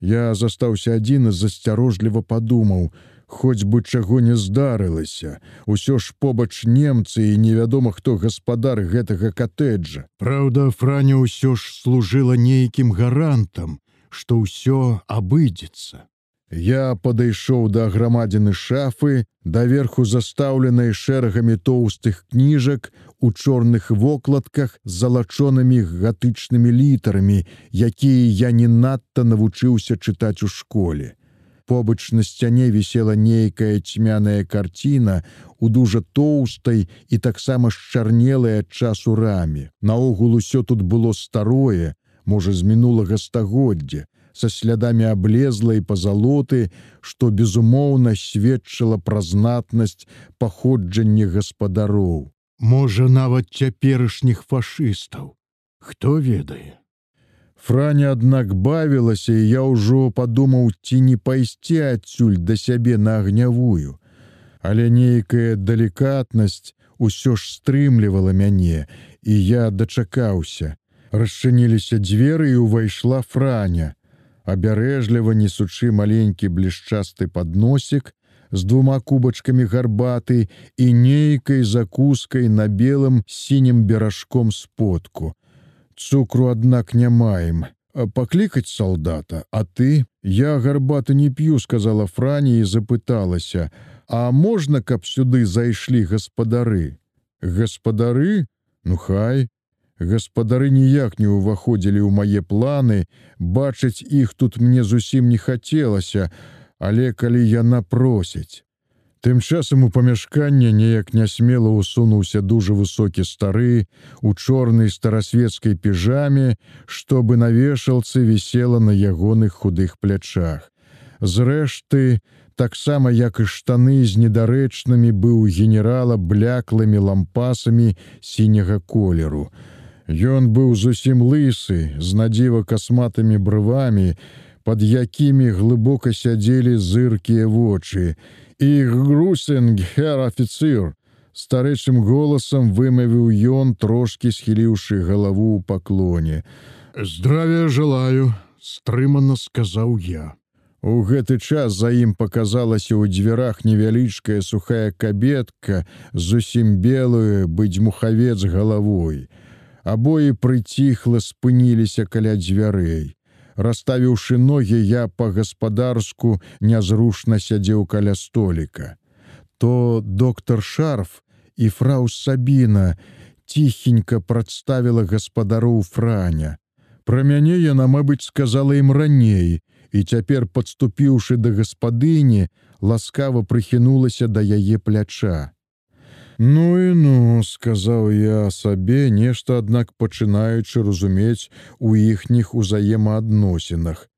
Я застаўся адзін і засцярожліва падумаў: Хоць бы чаго не здарылася, Усё ж побач немцы і невядома, хто гаспадар гэтага катэджа. Праўда, Франя ўсё ж служыла нейкім гарантам, што ўсё абыдзецца. Я падышоў да грамадзіны шафы, даверху застаўленай шэрагамі тоўстых кніжак у чорных вокладках з залачонымі гатычнымі літарамі, якія я не надта навучыўся чытаць у школе. Побач на сцяне вісела нейкая цьмяная карціна у дужа тоўстай і таксама шчарнелай ад часу рамі. Наогул усё тут было старое, можа з мінулага стагоддзя, са слядамі аблезлай пазалоты, што безумоўна сведчыла пра знатнасць паходжання гаспадароў. Можа, нават цяперашніх фашыстаў. Хто ведае? Франя, аднак бавілася, і я ўжо падумаў, ці не пайсці адсюль да сябе на агнявую. Але нейкая далікатнасць усё ж стрымлівала мяне, і я дачакаўся. Расчыніліся дзверы і ўвайшла франя. Абярэжліва несучы маленькі блішчасты падносік, з двума кубачкамі гарбаты і нейкай закускай на белым сінім беражком сподку. Цукру, аднак не маем. Паклікаць салдата, А ты, я гарбаты не п'ю, сказала Франі і запыталася: « А можна, каб сюды зайшлі гаспадары? Гаспадары? Ну хай, Гаспадары ніяк не ўваходзілі ў мае планы, бачыць іх тут мне зусім не хацелася, але калі яна просіць. Тым часам у памяшканне неяк нясмела ўсунуўся дужа высокі стары у чорнай старасветскай піжаме, што бы на вешалцы вісела на ягоных худых плячах. Зрэшты, таксама як і штаны з недарэчнымі быў генерала бляклымі лампасамі сіняга колеру. Ён быў зусім лысы, з надзіва касматымі брывамі, под якімі глыбока сядзелі зыркія вочы. І грусен гер афіцыр, старэчым голасам вымавіў ён, трошки схіліўшы галаву ў паклоне. Здравия желаю, стрымана сказаў я. У гэты час за ім показалася ў дзвярах невялічкая сухая кабетка, зусім белую быць мухавец галавой. Абое прыціхла спыніліся каля дзвярэй. Расставіўшы ногі, я па-гаспадарску нязрушна сядзеў каля століка. То доктор Шарф і фрау Сабіна ціхенька прадставіла гаспадароў Франя. Пра мяне яна, мабыць, сказала ім раней, і цяпер, падступіўшы да гаспадыні, ласкава прыхінулася да яе пляча. Ну і ну, сказаў я сабе нешта, аднак пачынаючы разумець у іхніх узаемаадносінах.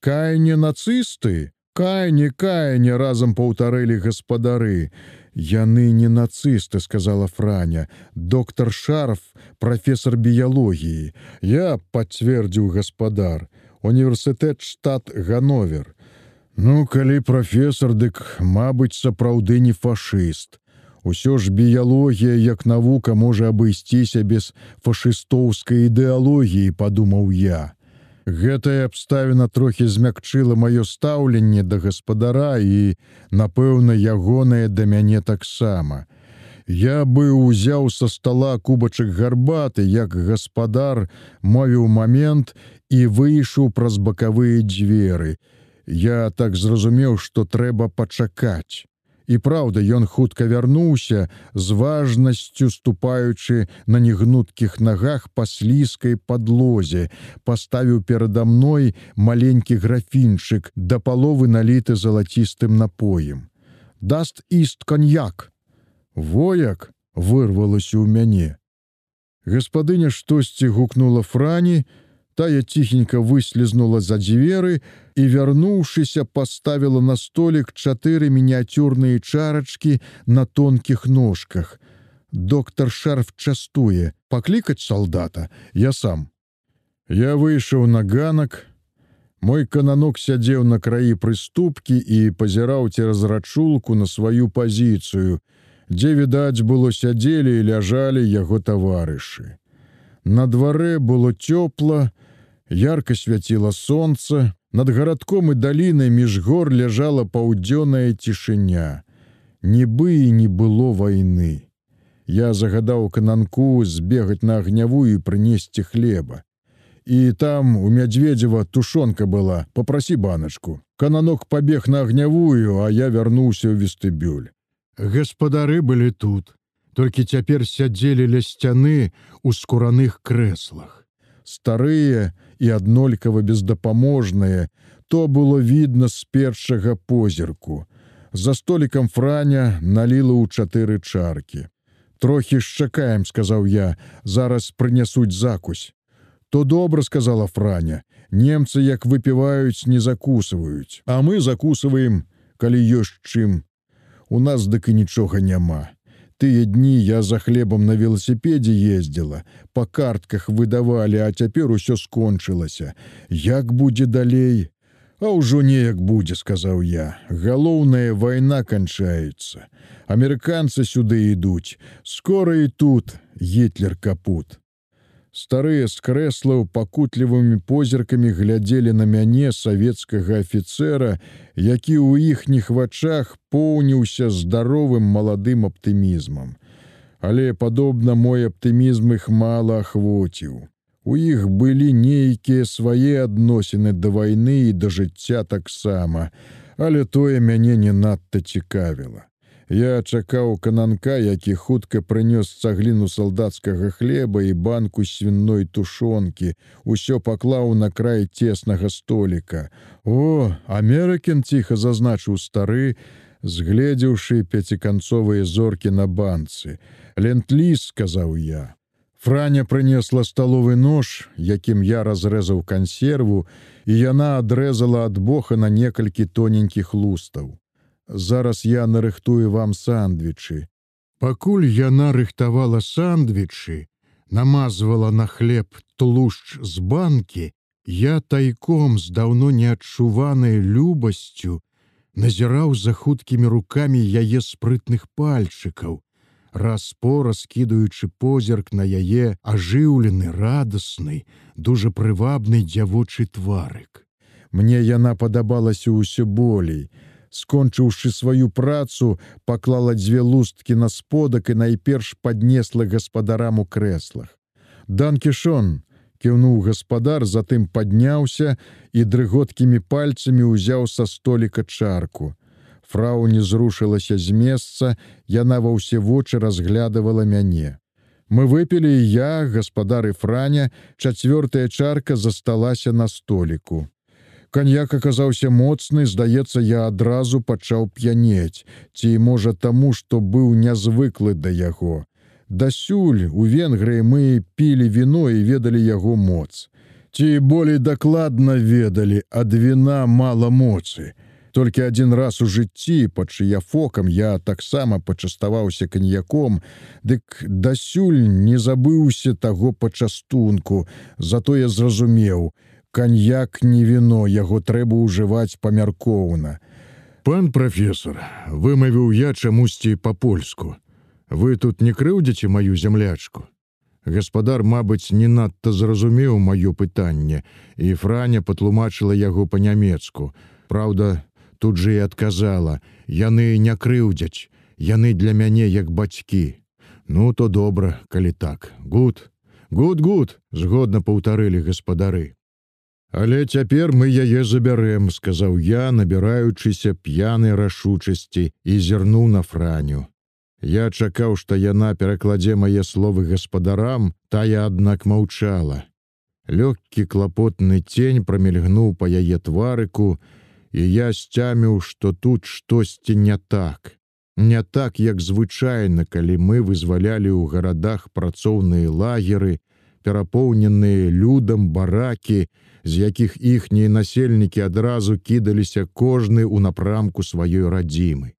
Кайне нацысты, Кайне, кайне разам паўтарэлі гаспадары. Яны не нацысты, сказала Франя, доктор Шарф, прафесор біялогіі. Я пацвердзіў гаспадар, універсітэт штат Гановер. Ну, калі прафесор, дык, мабыць, сапраўды не фашыст. Усё ж біялогія як навука можа абысціся без фашыстоўскай ідэалогіі, падумаў я. Гэтая абставіна трохі змякчыла маё стаўленне да гаспадара і, напэўна, ягонае да мяне таксама. Я бы узяў са стола кубачак гарбаты, як гаспадар мовіў момент і выйшаў праз бакавыя дзверы. Я так зразумеў, што трэба пачакаць. І праўда, ён хутка вярнуўся з важнасцю ступаючы на негнуткіх нагах па слізкай падлозе, паставіў перада мной маленькі графінчык да паловы наліты залацістым напоем. Даст іст коньяк. Вояк вырвалася ў мяне. Гаспадыня штосьці гукнула франі, тая ціхенька выслізнула за дзверы і, вярнуўшыся, паставіла на столік чатыры мініяцюрныя чарачкі на тонкіх ножках. Доктор шарф частуе, паклікаць салдата, я сам. Я выйшаў на ганак. Мой кананок сядзеў на краі прыступкі і пазіраў цераз рачулку на сваю пазіцыю, дзе, відаць, было сядзелі і ляжалі яго таварышы. На дварэ было цёпла, Ярко свяціла сонца, Над гарадком і далінай між гор ляжала паўдзённая цішыня. Нібы і не было вайны. Я загадаў кананку збегаць на агнявую і прынесці хлеба. І там у мядзведзева тушонка была, попрасі баначку. Кананок пабег на агнявую, а я вярнуўся ў вестыбюль. Гаспадары былі тут, толькі цяпер сядзелі ля сцяны ў скураных крэслах. Старыя і аднолькава бездапаможныя, то было відно з першага позірку. За столікам франя наліла ў чатыры чаркі. Трохі ж чакаем, сказаў я, зараз прынясуць закусь. То добра сказала франя. Немцы як выпіваюць, не закусываюць, а мы закусываем, калі ёсць чым. У нас дык і нічога няма. Тыя дні я за хлебам на веласіпедзе ездзіла, па картках выдавалі, а цяпер усё скончылася. Як будзе далей? А ўжо неяк будзе, сказаў я. Галоўная вайна канчаецца. Амерыканцы сюды ідуць. Скора і тут гітлер капут. Старыя з крэслаў пакутлівымі позіркамі глядзелі на мяне савецкага афіцэра, які ў іхніх вачах поўніўся здаровым маладым аптымізмам. Але, падобна, мой аптымізм іх мала ахвоціў. У іх былі нейкія свае адносіны да вайны і да жыцця таксама, але тое мяне не надта цікавіла. Я чакаў кананка, які хутка прынёс цагліну салдацкага хлеба і банку свінной тушонкі, усё паклаў на край цеснага століка. О, Амерыкін ціха зазначыў стары, згледзеўшы пяціканцовыя зоркі на банцы. Лентліс сказаў я. Франя прынесла сталовы нож, якім я разрэзаў кансерву, і яна адрэзала ад боха на некалькі тоненькіх лустаў. Зараз я нарыхтую вам сандвічы. Пакуль яна рыхтавала сандвічы, намазвала на хлеб тлушч з банкі, я тайком з даўно неадчуванай любасцю назіраў за хуткімі рукамі яе спрытных пальчыкаў, раз-пора скідуючы позірк на яе ажыўлены радасны, дужа прывабны дзявочы тварык. Мне яна падабалася ўсё болей, скончыўшы сваю працу, паклала дзве лусткі на сподак і найперш паднесла гаспадарам у крэслах. Данкішон кіўнуў гаспадар, затым падняўся і дрыготкімі пальцамі ўзяў са століка чарку. Фрау не зрушылася з месца, яна ва ўсе вочы разглядывала мяне. Мы выпілі я, гаспадары Франя, чацвёртая чарка засталася на століку. Каньяк аказаўся моцны, здаецца, я адразу пачаў п'янець, ці можа таму, што быў нязвыклы да яго. Дасюль у Венгрыі мы пілі віно і ведалі яго моц. Ці болей дакладна ведалі, ад віна мала моцы. Толькі адзін раз у жыцці пад чыяфокам я таксама пачаставаўся каньяком, дык дасюль не забыўся таго пачастунку, затое зразумеў, каньяк не віно яго трэба ўжываць памяркоўна. Пан прафесор вымавіў я чамусьці па-польску. Вы тут не крыўдзіце маю зямлячку? Гаспадар мабыць не надта зразумеў маё пытанне і франя патлумачыла яго па-нямецку. Праўда тут жа і адказала яны не крыўдзяць яны для мяне як бацькі ну то добра калі так. Гуд гуд гуд згодна паўтарылі гаспадары Але цяпер мы яе забярэм, сказаў я, набіраючыся п'янай рашучасці і зірнуў на франю. Я чакаў, што яна перакладзе мае словы гаспадарам, тая аднак маўчала. Лёгкі клапотны цень прамільгнуў па яе тварыку, і я сцяміў, што тут штосьці не так. Не так, як звычайна, калі мы вызвалялі ў гарадах працоўныя лагеры, перапоўненыя людам баракі, з якіх іхнія насельнікі адразу кідаліся кожны ў напрамку сваёй радзімы.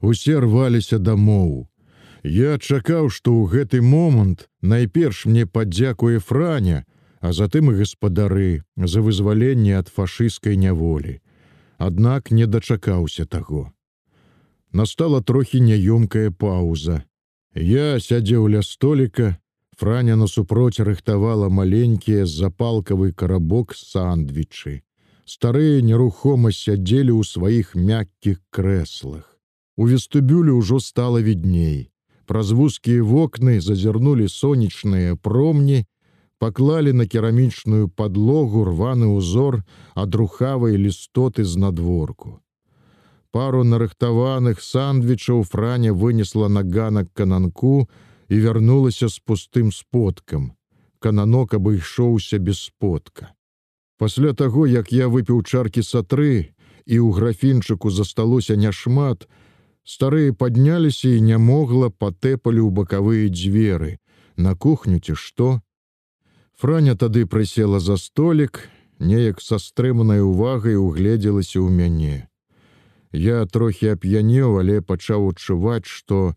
Усе рваліся дамоў. Я чакаў, што ў гэты момант найперш мне падзякуе франя, а затым і гаспадары за вызваленне ад фашысцкай няволі. Аднак не дачакаўся таго. Настала трохі няёмкая пауза. Я сядзеў ля століка, Франя насупроць рыхтавала маленькія запалкавы карабок сандвічы. Старыя нерухома сядзелі ў сваіх мяккіх крэслах. У вестыбюлі ўжо стала відней. Праз вузкія вокны зазірнулі сонечныя промні, паклалі на керамічную падлогу рваны ўзор адрухавай лістоты з надворку. Пару нарыхтаваных сандвічаў франя вынесла на ганак кананку і вярнулася з пустым споткам. Кананок абышоўся без спотка. Пасля таго, як я выпіў чаркі сатры і ў графінчыку засталося няшмат, старыя падняліся і нямогла патэпалі ў бакавыя дзверы. На кухню ці што? Франя тады прысела за столік, неяк са стрыманай увагай угледзелася ў мяне. Я трохі ап'янеў, але пачаў адчуваць, што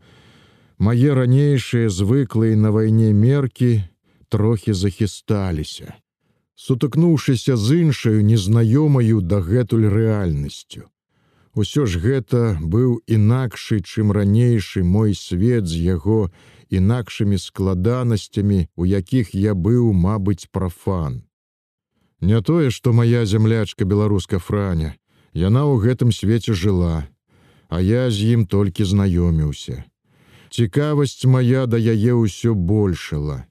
мае ранейшыя звыклыя на вайне меркі трохі захісталіся, сутыкнуўшыся з іншаю незнаёмаю дагэтуль рэальнасцю. Усё ж гэта быў інакшы, чым ранейшы мой свет з яго інакшымі складанасцямі, у якіх я быў, мабыць, прафан. Не тое, што моя зямлячка беларуска франя, яна ў гэтым свеце жыла, а я з ім толькі знаёміўся. Цікавасць моя да яе ўсё большала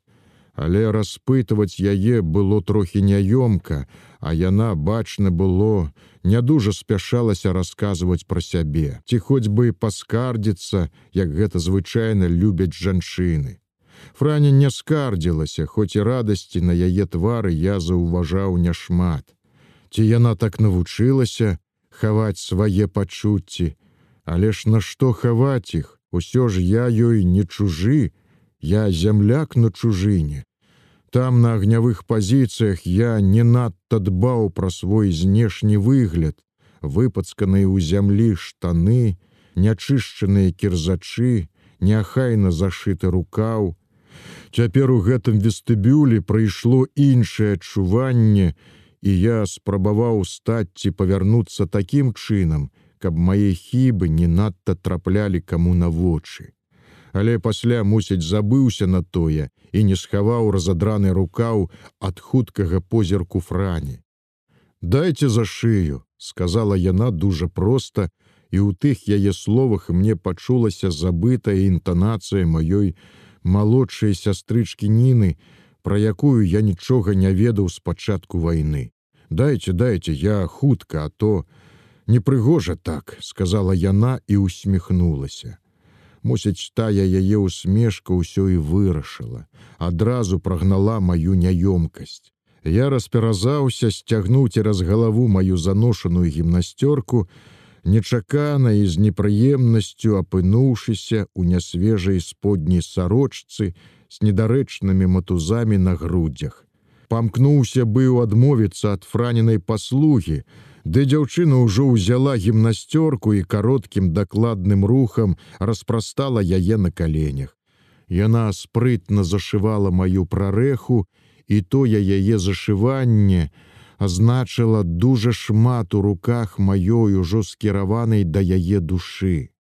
але распытваць яе было трохі няёмка, а яна бачна было, не дужа спяшалася расказваць пра сябе, ці хоць бы паскардзіцца, як гэта звычайна любяць жанчыны. Франя не скардзілася, хоць і радасці на яе твары я заўважаў няшмат. Ці яна так навучылася хаваць свае пачуцці, але ж нашто хаваць іх, усё ж я ёй не чужы, Я зямляк на чужыне. Там на агнявых пазіцыях я не надта дбаў пра свой знешні выгляд, выпацканыя ў зямлі штаны, нячышчаныя кірзачы, няхайна зашыты рукаў. Цяпер у гэтым вестыбюлі прыйшло іншае адчуванне, і я спрабаваў стаць ці павярнуцца такім чынам, каб мае хібы не надта траплялі каму на вочы але пасля мусіць забыўся на тое і не схаваў разадраны рукаў ад хуткага позірку франі. Дайце за шыю, сказала яна дужа проста, і ў тых яе словах мне пачулася забытая інтанацыя маёй малодшай сястрычкі ніны, пра якую я нічога не ведаў з пачатку вайны. Дайце, дайце, я хутка, а то непрыгожа так, сказала яна і усміхнулася. Мусіць, тая яе усмешка ўсё і вырашыла, адразу прагнала маю няёмкасць. Я расперазаўся, сцягнуў цераз галаву маю заношаную гімнасцёрку, нечакана і з непрыемнасцю апынуўшыся ў нясвежай сподняй сарочцы з недарэчнымі матузамі на грудзях. Памкнуўся быў адмовіцца ад франенай паслугі, Ды дзяўчына ўжо ўзяла гімнасцёрку і кароткім дакладным рухам распрастала яе на каленях. Яна спрытна зашывала маю прарэху, і тое яе зашыванне азначыла дужа шмат у руках маёй ужо скіраванай да яе душы.